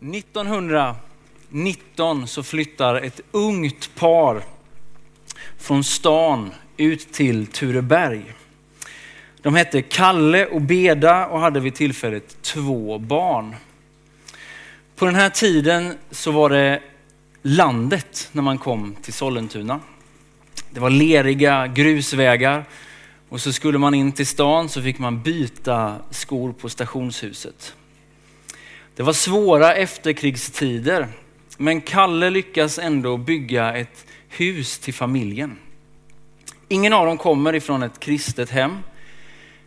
1919 så flyttar ett ungt par från stan ut till Tureberg. De hette Kalle och Beda och hade vid tillfället två barn. På den här tiden så var det landet när man kom till Sollentuna. Det var leriga grusvägar och så skulle man in till stan så fick man byta skor på stationshuset. Det var svåra efterkrigstider, men Kalle lyckas ändå bygga ett hus till familjen. Ingen av dem kommer ifrån ett kristet hem,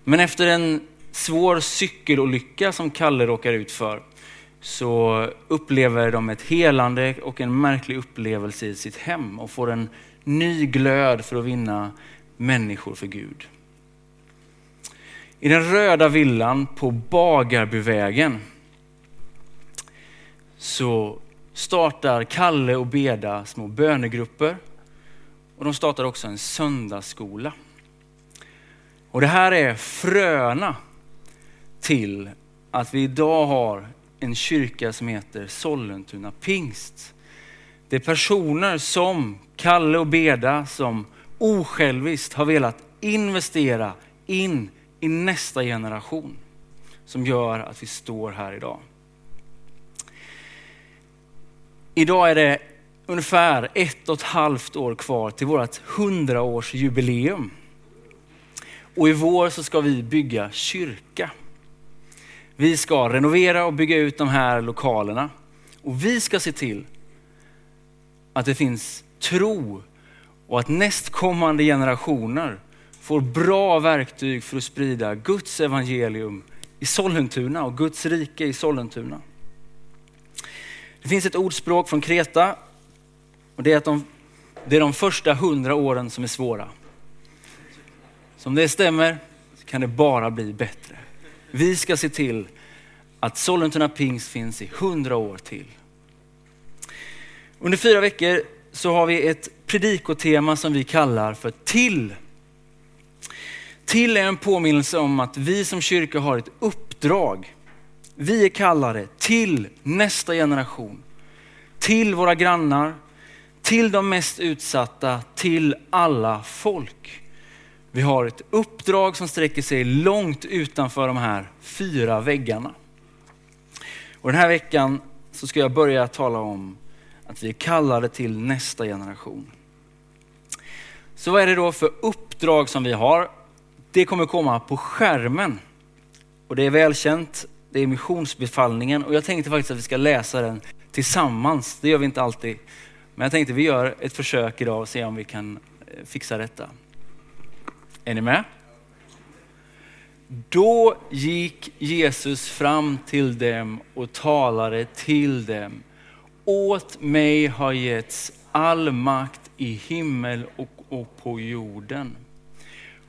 men efter en svår cykelolycka som Kalle råkar ut för så upplever de ett helande och en märklig upplevelse i sitt hem och får en ny glöd för att vinna människor för Gud. I den röda villan på Bagarbyvägen så startar Kalle och Beda små bönegrupper och de startar också en söndagsskola. Och det här är fröna till att vi idag har en kyrka som heter Sollentuna pingst. Det är personer som Kalle och Beda som osjälviskt har velat investera in i nästa generation som gör att vi står här idag. Idag är det ungefär ett och ett halvt år kvar till vårt hundraårsjubileum. Och i vår så ska vi bygga kyrka. Vi ska renovera och bygga ut de här lokalerna. Och vi ska se till att det finns tro och att nästkommande generationer får bra verktyg för att sprida Guds evangelium i Sollentuna och Guds rike i Sollentuna. Det finns ett ordspråk från Kreta och det är att de, det är de första hundra åren som är svåra. Så om det stämmer så kan det bara bli bättre. Vi ska se till att Sollentuna Pingst finns i hundra år till. Under fyra veckor så har vi ett predikotema som vi kallar för Till. Till är en påminnelse om att vi som kyrka har ett uppdrag. Vi är kallade till nästa generation, till våra grannar, till de mest utsatta, till alla folk. Vi har ett uppdrag som sträcker sig långt utanför de här fyra väggarna. Och den här veckan så ska jag börja tala om att vi är kallade till nästa generation. Så vad är det då för uppdrag som vi har? Det kommer komma på skärmen. Och det är välkänt, det är missionsbefallningen och jag tänkte faktiskt att vi ska läsa den tillsammans. Det gör vi inte alltid. Men jag tänkte vi gör ett försök idag och ser om vi kan eh, fixa detta. Är ni med? Då gick Jesus fram till dem och talade till dem. Åt mig har getts all makt i himmel och, och på jorden.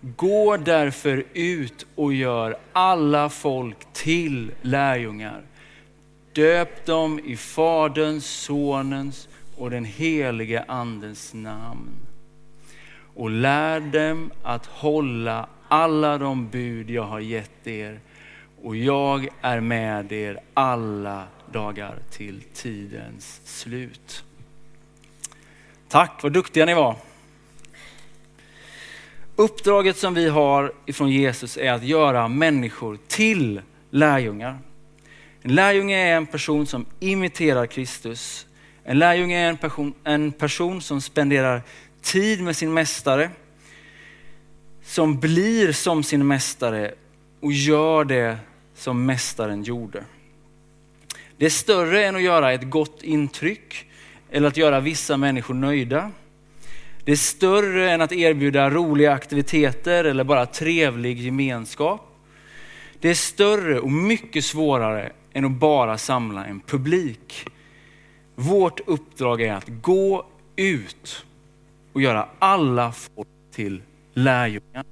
Gå därför ut och gör alla folk till lärjungar. Döp dem i Faderns, Sonens och den helige Andens namn. Och lär dem att hålla alla de bud jag har gett er och jag är med er alla dagar till tidens slut. Tack, vad duktiga ni var. Uppdraget som vi har ifrån Jesus är att göra människor till lärjungar. En lärjunge är en person som imiterar Kristus. En lärjunge är en person, en person som spenderar tid med sin mästare som blir som sin mästare och gör det som mästaren gjorde. Det är större än att göra ett gott intryck eller att göra vissa människor nöjda. Det är större än att erbjuda roliga aktiviteter eller bara trevlig gemenskap. Det är större och mycket svårare än att bara samla en publik. Vårt uppdrag är att gå ut och göra alla folk till lärjungar.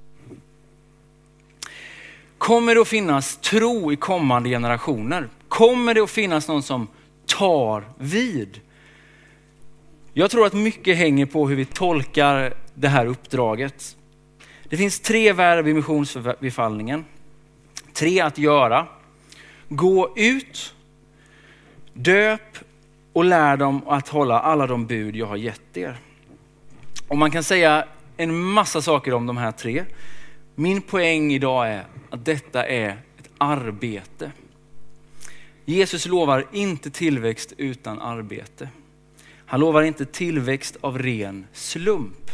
Kommer det att finnas tro i kommande generationer? Kommer det att finnas någon som tar vid? Jag tror att mycket hänger på hur vi tolkar det här uppdraget. Det finns tre verb i missionsbefallningen. Tre att göra. Gå ut. Döp och lär dem att hålla alla de bud jag har gett er. Och man kan säga en massa saker om de här tre. Min poäng idag är att detta är ett arbete. Jesus lovar inte tillväxt utan arbete. Han lovar inte tillväxt av ren slump.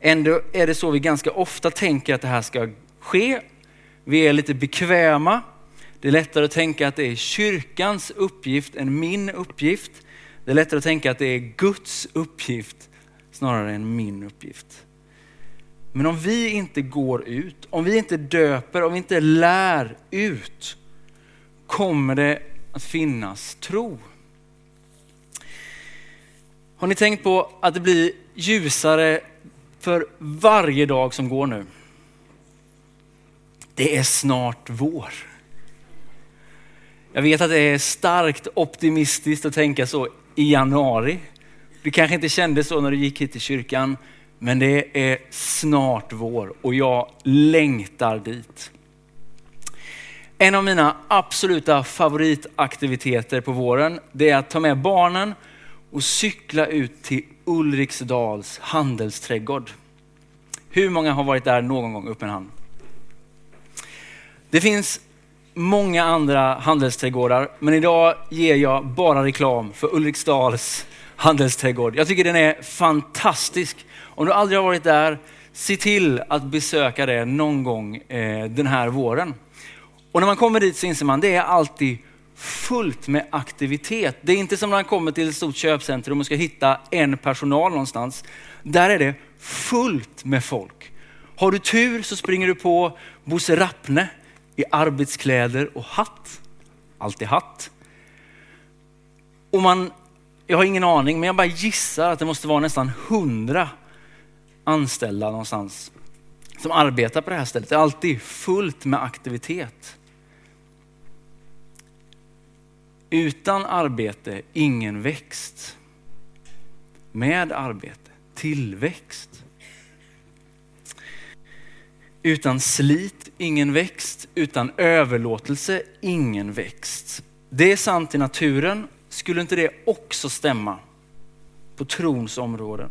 Ändå är det så vi ganska ofta tänker att det här ska ske. Vi är lite bekväma. Det är lättare att tänka att det är kyrkans uppgift än min uppgift. Det är lättare att tänka att det är Guds uppgift snarare än min uppgift. Men om vi inte går ut, om vi inte döper, om vi inte lär ut, kommer det att finnas tro. Har ni tänkt på att det blir ljusare för varje dag som går nu? Det är snart vår. Jag vet att det är starkt optimistiskt att tänka så i januari. Du kanske inte kände så när du gick hit till kyrkan, men det är snart vår och jag längtar dit. En av mina absoluta favoritaktiviteter på våren, det är att ta med barnen och cykla ut till Ulriksdals handelsträdgård. Hur många har varit där någon gång? Upp en hand. Det finns många andra handelsträdgårdar, men idag ger jag bara reklam för Ulriksdals handelsträdgård. Jag tycker den är fantastisk. Om du aldrig har varit där, se till att besöka det någon gång eh, den här våren. Och när man kommer dit så inser man, det är alltid fullt med aktivitet. Det är inte som när man kommer till ett stort köpcentrum och ska hitta en personal någonstans. Där är det fullt med folk. Har du tur så springer du på Bosse Rappne i arbetskläder och hatt. Alltid hatt. Och man, jag har ingen aning, men jag bara gissar att det måste vara nästan hundra anställda någonstans som arbetar på det här stället. Det är alltid fullt med aktivitet. Utan arbete, ingen växt. Med arbete, tillväxt. Utan slit, ingen växt. Utan överlåtelse, ingen växt. Det är sant i naturen. Skulle inte det också stämma på trons områden?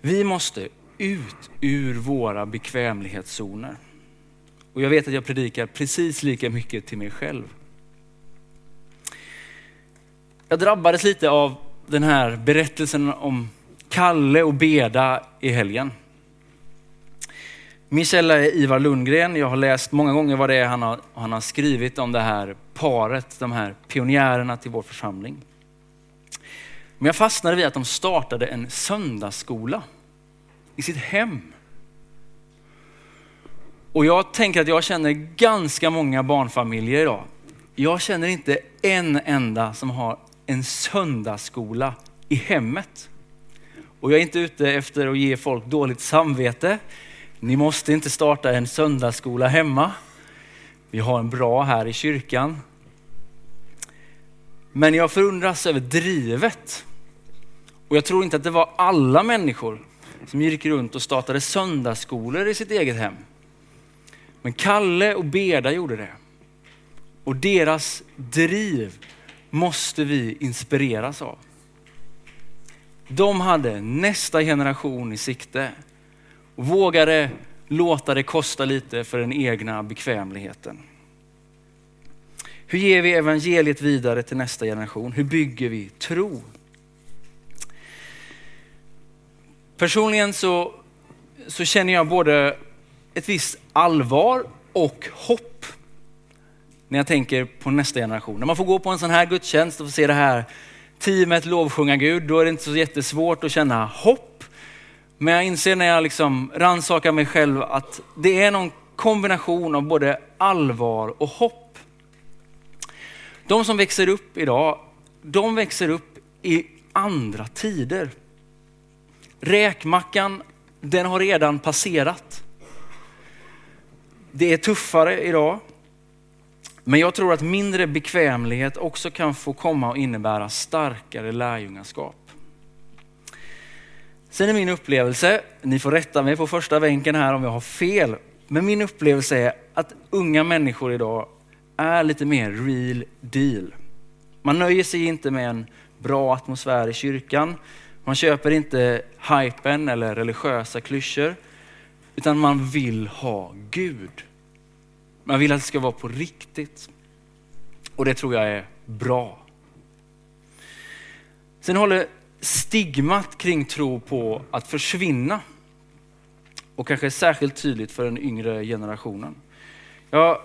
Vi måste ut ur våra bekvämlighetszoner. Och jag vet att jag predikar precis lika mycket till mig själv. Jag drabbades lite av den här berättelsen om Kalle och Beda i helgen. Min källa är Ivar Lundgren. Jag har läst många gånger vad det är han har, han har skrivit om det här paret, de här pionjärerna till vår församling. Men jag fastnade vid att de startade en söndagsskola i sitt hem. Och jag tänker att jag känner ganska många barnfamiljer idag. Jag känner inte en enda som har en söndagsskola i hemmet. Och jag är inte ute efter att ge folk dåligt samvete. Ni måste inte starta en söndagsskola hemma. Vi har en bra här i kyrkan. Men jag förundras över drivet. Och jag tror inte att det var alla människor som gick runt och startade söndagsskolor i sitt eget hem. Men Kalle och Beda gjorde det. Och deras driv måste vi inspireras av. De hade nästa generation i sikte och vågade låta det kosta lite för den egna bekvämligheten. Hur ger vi evangeliet vidare till nästa generation? Hur bygger vi tro? Personligen så, så känner jag både ett visst allvar och hopp när jag tänker på nästa generation. När man får gå på en sån här gudstjänst och få se det här teamet lovsjunga Gud, då är det inte så jättesvårt att känna hopp. Men jag inser när jag liksom rannsakar mig själv att det är någon kombination av både allvar och hopp. De som växer upp idag, de växer upp i andra tider. Räkmackan, den har redan passerat. Det är tuffare idag. Men jag tror att mindre bekvämlighet också kan få komma och innebära starkare lärjungaskap. Sen är min upplevelse, ni får rätta mig på första bänken här om jag har fel, men min upplevelse är att unga människor idag är lite mer real deal. Man nöjer sig inte med en bra atmosfär i kyrkan. Man köper inte hypen eller religiösa klyschor, utan man vill ha Gud. Man vill att det ska vara på riktigt. Och det tror jag är bra. Sen håller stigmat kring tro på att försvinna. Och kanske särskilt tydligt för den yngre generationen. Jag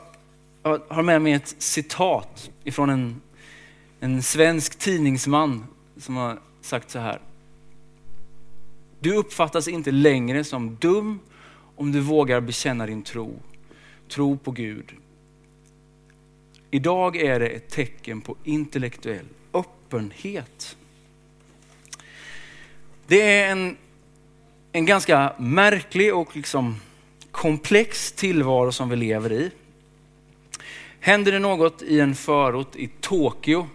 har med mig ett citat ifrån en, en svensk tidningsman som har sagt så här. Du uppfattas inte längre som dum om du vågar bekänna din tro. Tro på Gud. Idag är det ett tecken på intellektuell öppenhet. Det är en, en ganska märklig och liksom komplex tillvaro som vi lever i. Händer det något i en förort i Tokyo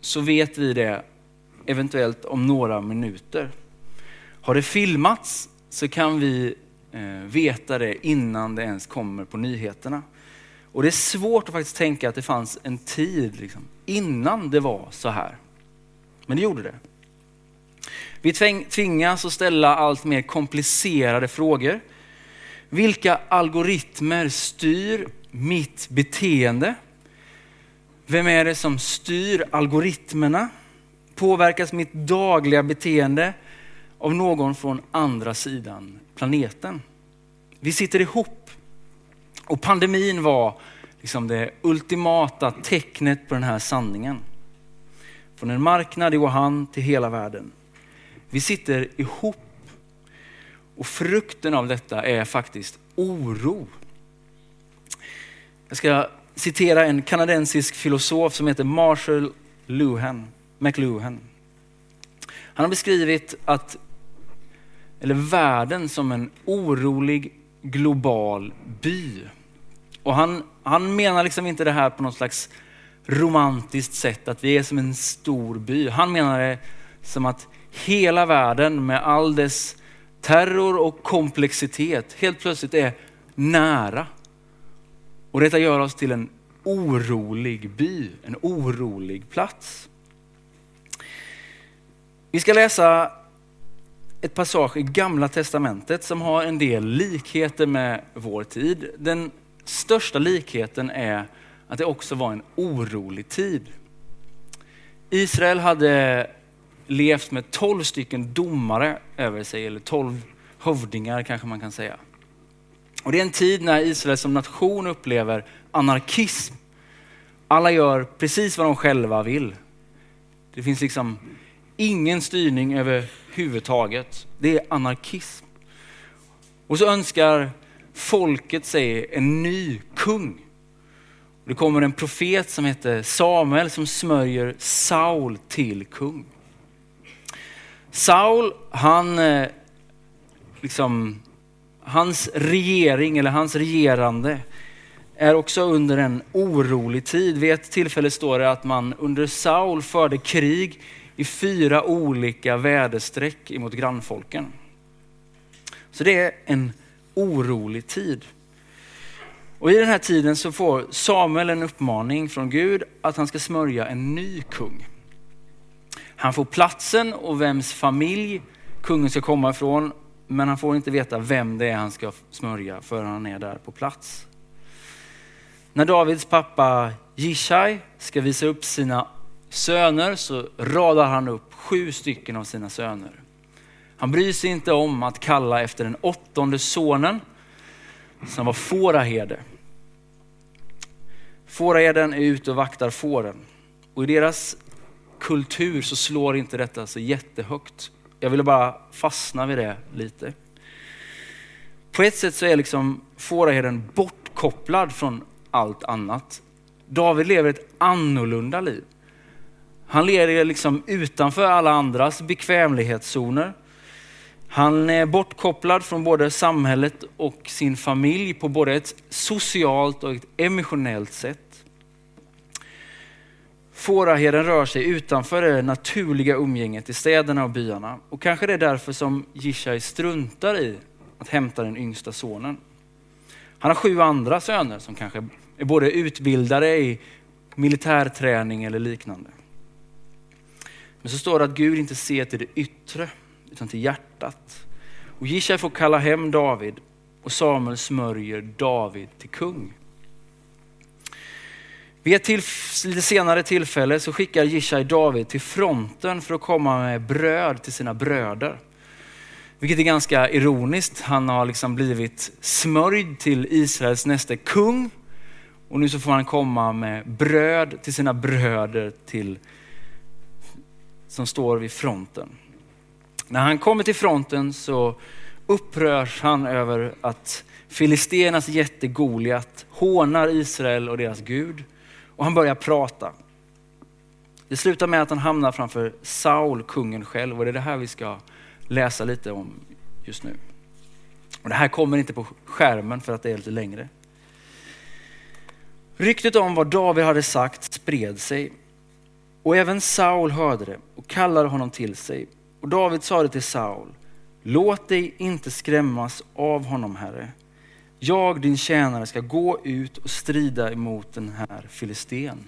så vet vi det eventuellt om några minuter. Har det filmats så kan vi Eh, veta det innan det ens kommer på nyheterna. Och det är svårt att faktiskt tänka att det fanns en tid liksom, innan det var så här. Men det gjorde det. Vi tvingas att ställa allt mer komplicerade frågor. Vilka algoritmer styr mitt beteende? Vem är det som styr algoritmerna? Påverkas mitt dagliga beteende av någon från andra sidan planeten? Vi sitter ihop och pandemin var liksom det ultimata tecknet på den här sanningen. Från en marknad i Wuhan till hela världen. Vi sitter ihop. Och frukten av detta är faktiskt oro. Jag ska citera en kanadensisk filosof som heter Marshall Luhan, McLuhan. Han har beskrivit att, eller världen som en orolig global by. Och han, han menar liksom inte det här på något slags romantiskt sätt, att vi är som en stor by. Han menar det som att hela världen med all dess terror och komplexitet helt plötsligt är nära. Och detta gör oss till en orolig by, en orolig plats. Vi ska läsa ett passage i Gamla Testamentet som har en del likheter med vår tid. Den största likheten är att det också var en orolig tid. Israel hade levt med tolv stycken domare över sig, eller tolv hövdingar kanske man kan säga. Och det är en tid när Israel som nation upplever anarkism. Alla gör precis vad de själva vill. Det finns liksom ingen styrning över överhuvudtaget. Det är anarkism. Och så önskar folket sig en ny kung. Det kommer en profet som heter Samuel som smörjer Saul till kung. Saul, han, eh, liksom, hans regering eller hans regerande är också under en orolig tid. Vid ett tillfälle står det att man under Saul förde krig i fyra olika väderstreck emot grannfolken. Så det är en orolig tid. Och i den här tiden så får Samuel en uppmaning från Gud att han ska smörja en ny kung. Han får platsen och vems familj kungen ska komma ifrån, men han får inte veta vem det är han ska smörja förrän han är där på plats. När Davids pappa Jishai ska visa upp sina söner så radar han upp sju stycken av sina söner. Han bryr sig inte om att kalla efter den åttonde sonen som var fåraherde. Fåraherden är ute och vaktar fåren och i deras kultur så slår inte detta så jättehögt. Jag ville bara fastna vid det lite. På ett sätt så är liksom fåraherden bortkopplad från allt annat. David lever ett annorlunda liv. Han lever liksom utanför alla andras bekvämlighetszoner. Han är bortkopplad från både samhället och sin familj på både ett socialt och ett emotionellt sätt. Fåraherden rör sig utanför det naturliga umgänget i städerna och byarna. Och kanske det är därför som Jishai struntar i att hämta den yngsta sonen. Han har sju andra söner som kanske är både utbildade i militärträning eller liknande. Men så står det att Gud inte ser till det yttre utan till hjärtat. Och Jishai får kalla hem David och Samuel smörjer David till kung. Vid ett lite senare tillfälle så skickar Jishai David till fronten för att komma med bröd till sina bröder. Vilket är ganska ironiskt. Han har liksom blivit smörjd till Israels nästa kung. Och nu så får han komma med bröd till sina bröder till, som står vid fronten. När han kommer till fronten så upprörs han över att filisternas jätte Goliat hånar Israel och deras Gud. Och han börjar prata. Det slutar med att han hamnar framför Saul, kungen själv. Och det är det här vi ska läsa lite om just nu. Och det här kommer inte på skärmen för att det är lite längre. Ryktet om vad David hade sagt spred sig och även Saul hörde det och kallade honom till sig. Och David sa det till Saul, låt dig inte skrämmas av honom, Herre. Jag, din tjänare, ska gå ut och strida emot den här filisten.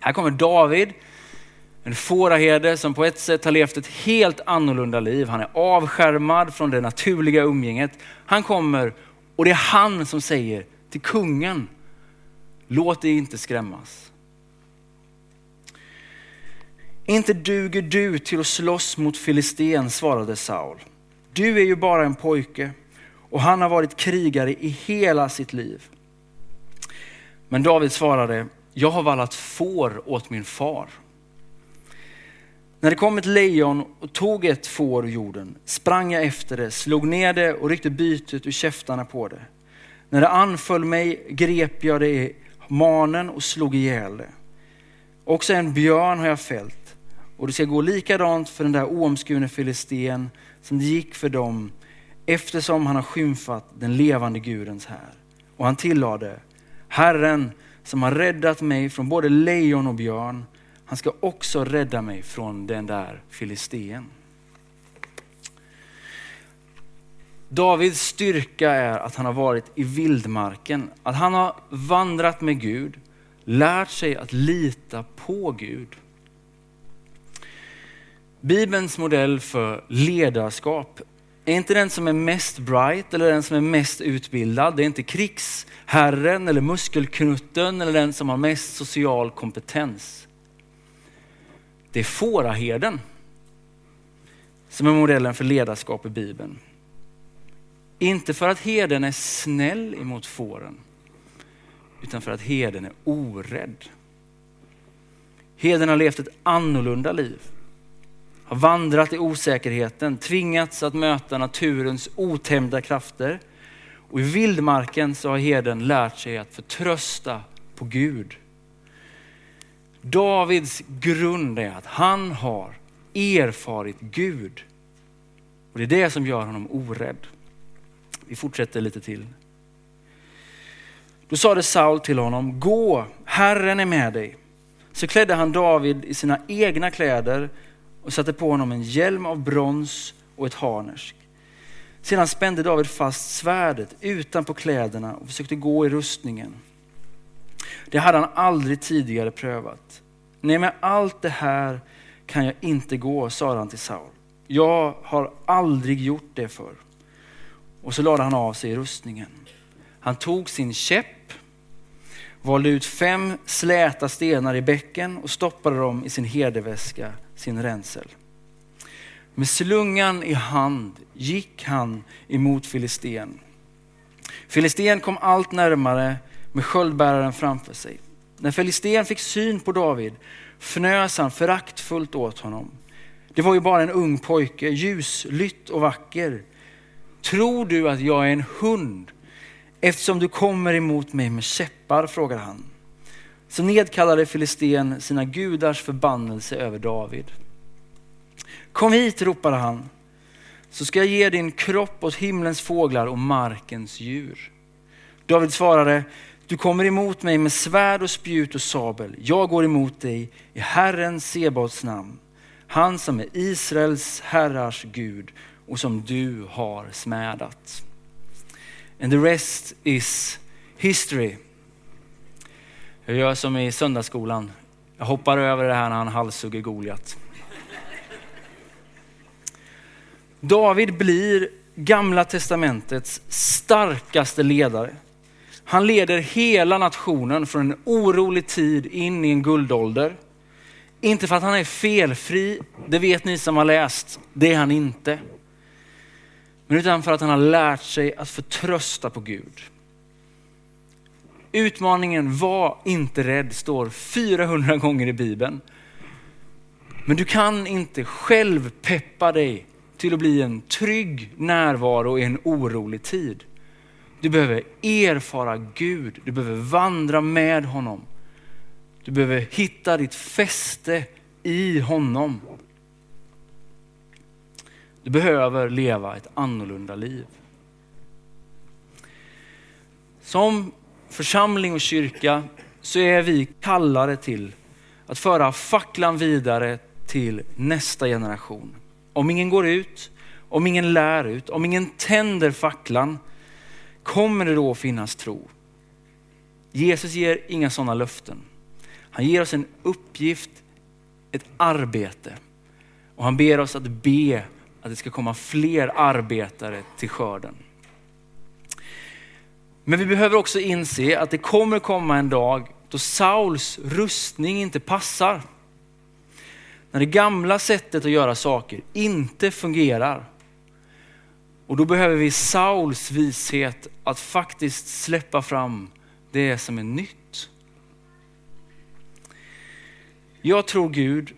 Här kommer David, en fåraherde som på ett sätt har levt ett helt annorlunda liv. Han är avskärmad från det naturliga umgänget. Han kommer och det är han som säger till kungen, låt dig inte skrämmas. Inte duger du till att slåss mot filisten, svarade Saul. Du är ju bara en pojke och han har varit krigare i hela sitt liv. Men David svarade, jag har vallat får åt min far. När det kom ett lejon och tog ett får ur jorden sprang jag efter det, slog ner det och ryckte bytet ur käftarna på det. När det anföll mig grep jag det i manen och slog ihjäl det. Också en björn har jag fällt och det ska gå likadant för den där oomskurne filisten som det gick för dem eftersom han har skymfat den levande Gudens här. Och han tillade, Herren som har räddat mig från både lejon och björn, han ska också rädda mig från den där filisten. Davids styrka är att han har varit i vildmarken, att han har vandrat med Gud, lärt sig att lita på Gud. Bibelns modell för ledarskap är inte den som är mest bright eller den som är mest utbildad. Det är inte krigsherren eller muskelknutten eller den som har mest social kompetens. Det är fåraherden som är modellen för ledarskap i Bibeln. Inte för att herden är snäll emot fåren, utan för att herden är orädd. Herden har levt ett annorlunda liv har vandrat i osäkerheten, tvingats att möta naturens otämjda krafter. Och i vildmarken så har herden lärt sig att förtrösta på Gud. Davids grund är att han har erfarit Gud. Och det är det som gör honom orädd. Vi fortsätter lite till. Då sade Saul till honom, gå, Herren är med dig. Så klädde han David i sina egna kläder och satte på honom en hjälm av brons och ett harnesk. Sedan spände David fast svärdet utanpå kläderna och försökte gå i rustningen. Det hade han aldrig tidigare prövat. Nej, med allt det här kan jag inte gå, sa han till Saul. Jag har aldrig gjort det förr. Och så lade han av sig rustningen. Han tog sin käpp, valde ut fem släta stenar i bäcken och stoppade dem i sin herdeväska sin ränsel. Med slungan i hand gick han emot Filisten. Filisten kom allt närmare med sköldbäraren framför sig. När Filisten fick syn på David fnös han föraktfullt åt honom. Det var ju bara en ung pojke, ljuslytt och vacker. Tror du att jag är en hund eftersom du kommer emot mig med käppar? frågar han. Så nedkallade Filisten sina gudars förbannelse över David. Kom hit, ropade han, så ska jag ge din kropp åt himlens fåglar och markens djur. David svarade, du kommer emot mig med svärd och spjut och sabel. Jag går emot dig i Herren Sebaots namn. Han som är Israels herrars Gud och som du har smädat. And the rest is history. Jag gör som i söndagsskolan. Jag hoppar över det här när han halshugger Goliat. David blir gamla testamentets starkaste ledare. Han leder hela nationen från en orolig tid in i en guldålder. Inte för att han är felfri, det vet ni som har läst, det är han inte. Men utan för att han har lärt sig att förtrösta på Gud. Utmaningen var inte rädd står 400 gånger i Bibeln. Men du kan inte själv peppa dig till att bli en trygg närvaro i en orolig tid. Du behöver erfara Gud, du behöver vandra med honom. Du behöver hitta ditt fäste i honom. Du behöver leva ett annorlunda liv. Som församling och kyrka så är vi kallade till att föra facklan vidare till nästa generation. Om ingen går ut, om ingen lär ut, om ingen tänder facklan, kommer det då finnas tro? Jesus ger inga sådana löften. Han ger oss en uppgift, ett arbete. Och han ber oss att be att det ska komma fler arbetare till skörden. Men vi behöver också inse att det kommer komma en dag då Sauls rustning inte passar. När det gamla sättet att göra saker inte fungerar. Och då behöver vi Sauls vishet att faktiskt släppa fram det som är nytt. Jag tror Gud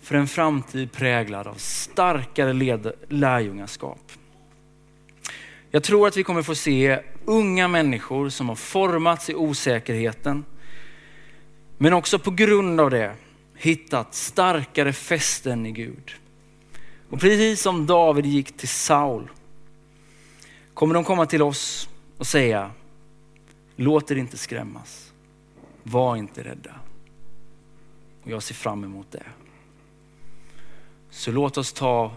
för en framtid präglad av starkare lärjungaskap. Jag tror att vi kommer få se unga människor som har formats i osäkerheten, men också på grund av det hittat starkare fästen i Gud. Och precis som David gick till Saul kommer de komma till oss och säga, låt er inte skrämmas. Var inte rädda. Och jag ser fram emot det. Så låt oss ta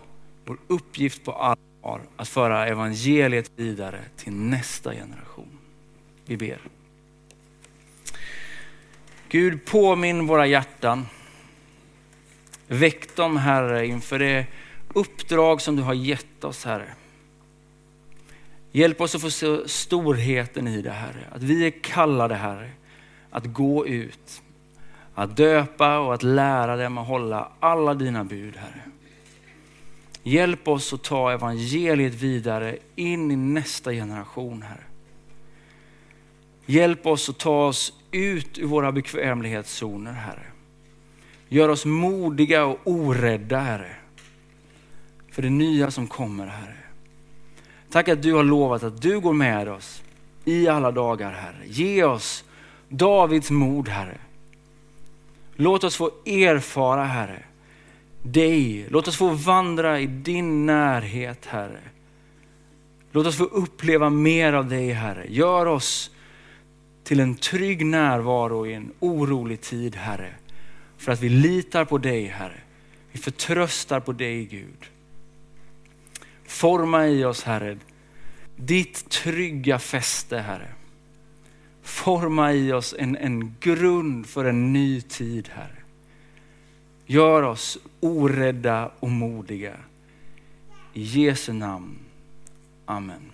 vår uppgift på allvar att föra evangeliet vidare till nästa generation. Vi ber. Gud, påminn våra hjärtan. Väck dem Herre inför det uppdrag som du har gett oss Herre. Hjälp oss att få se storheten i det Herre. Att vi är kallade Herre att gå ut, att döpa och att lära dem att hålla alla dina bud Herre. Hjälp oss att ta evangeliet vidare in i nästa generation Herre. Hjälp oss att ta oss ut ur våra bekvämlighetszoner Herre. Gör oss modiga och orädda Herre. För det nya som kommer Herre. Tack att du har lovat att du går med oss i alla dagar Herre. Ge oss Davids mod Herre. Låt oss få erfara Herre dig. Låt oss få vandra i din närhet Herre. Låt oss få uppleva mer av dig Herre. Gör oss till en trygg närvaro i en orolig tid Herre. För att vi litar på dig Herre. Vi förtröstar på dig Gud. Forma i oss Herre, ditt trygga fäste Herre. Forma i oss en, en grund för en ny tid Herre. Gör oss orädda och modiga. I Jesu namn. Amen.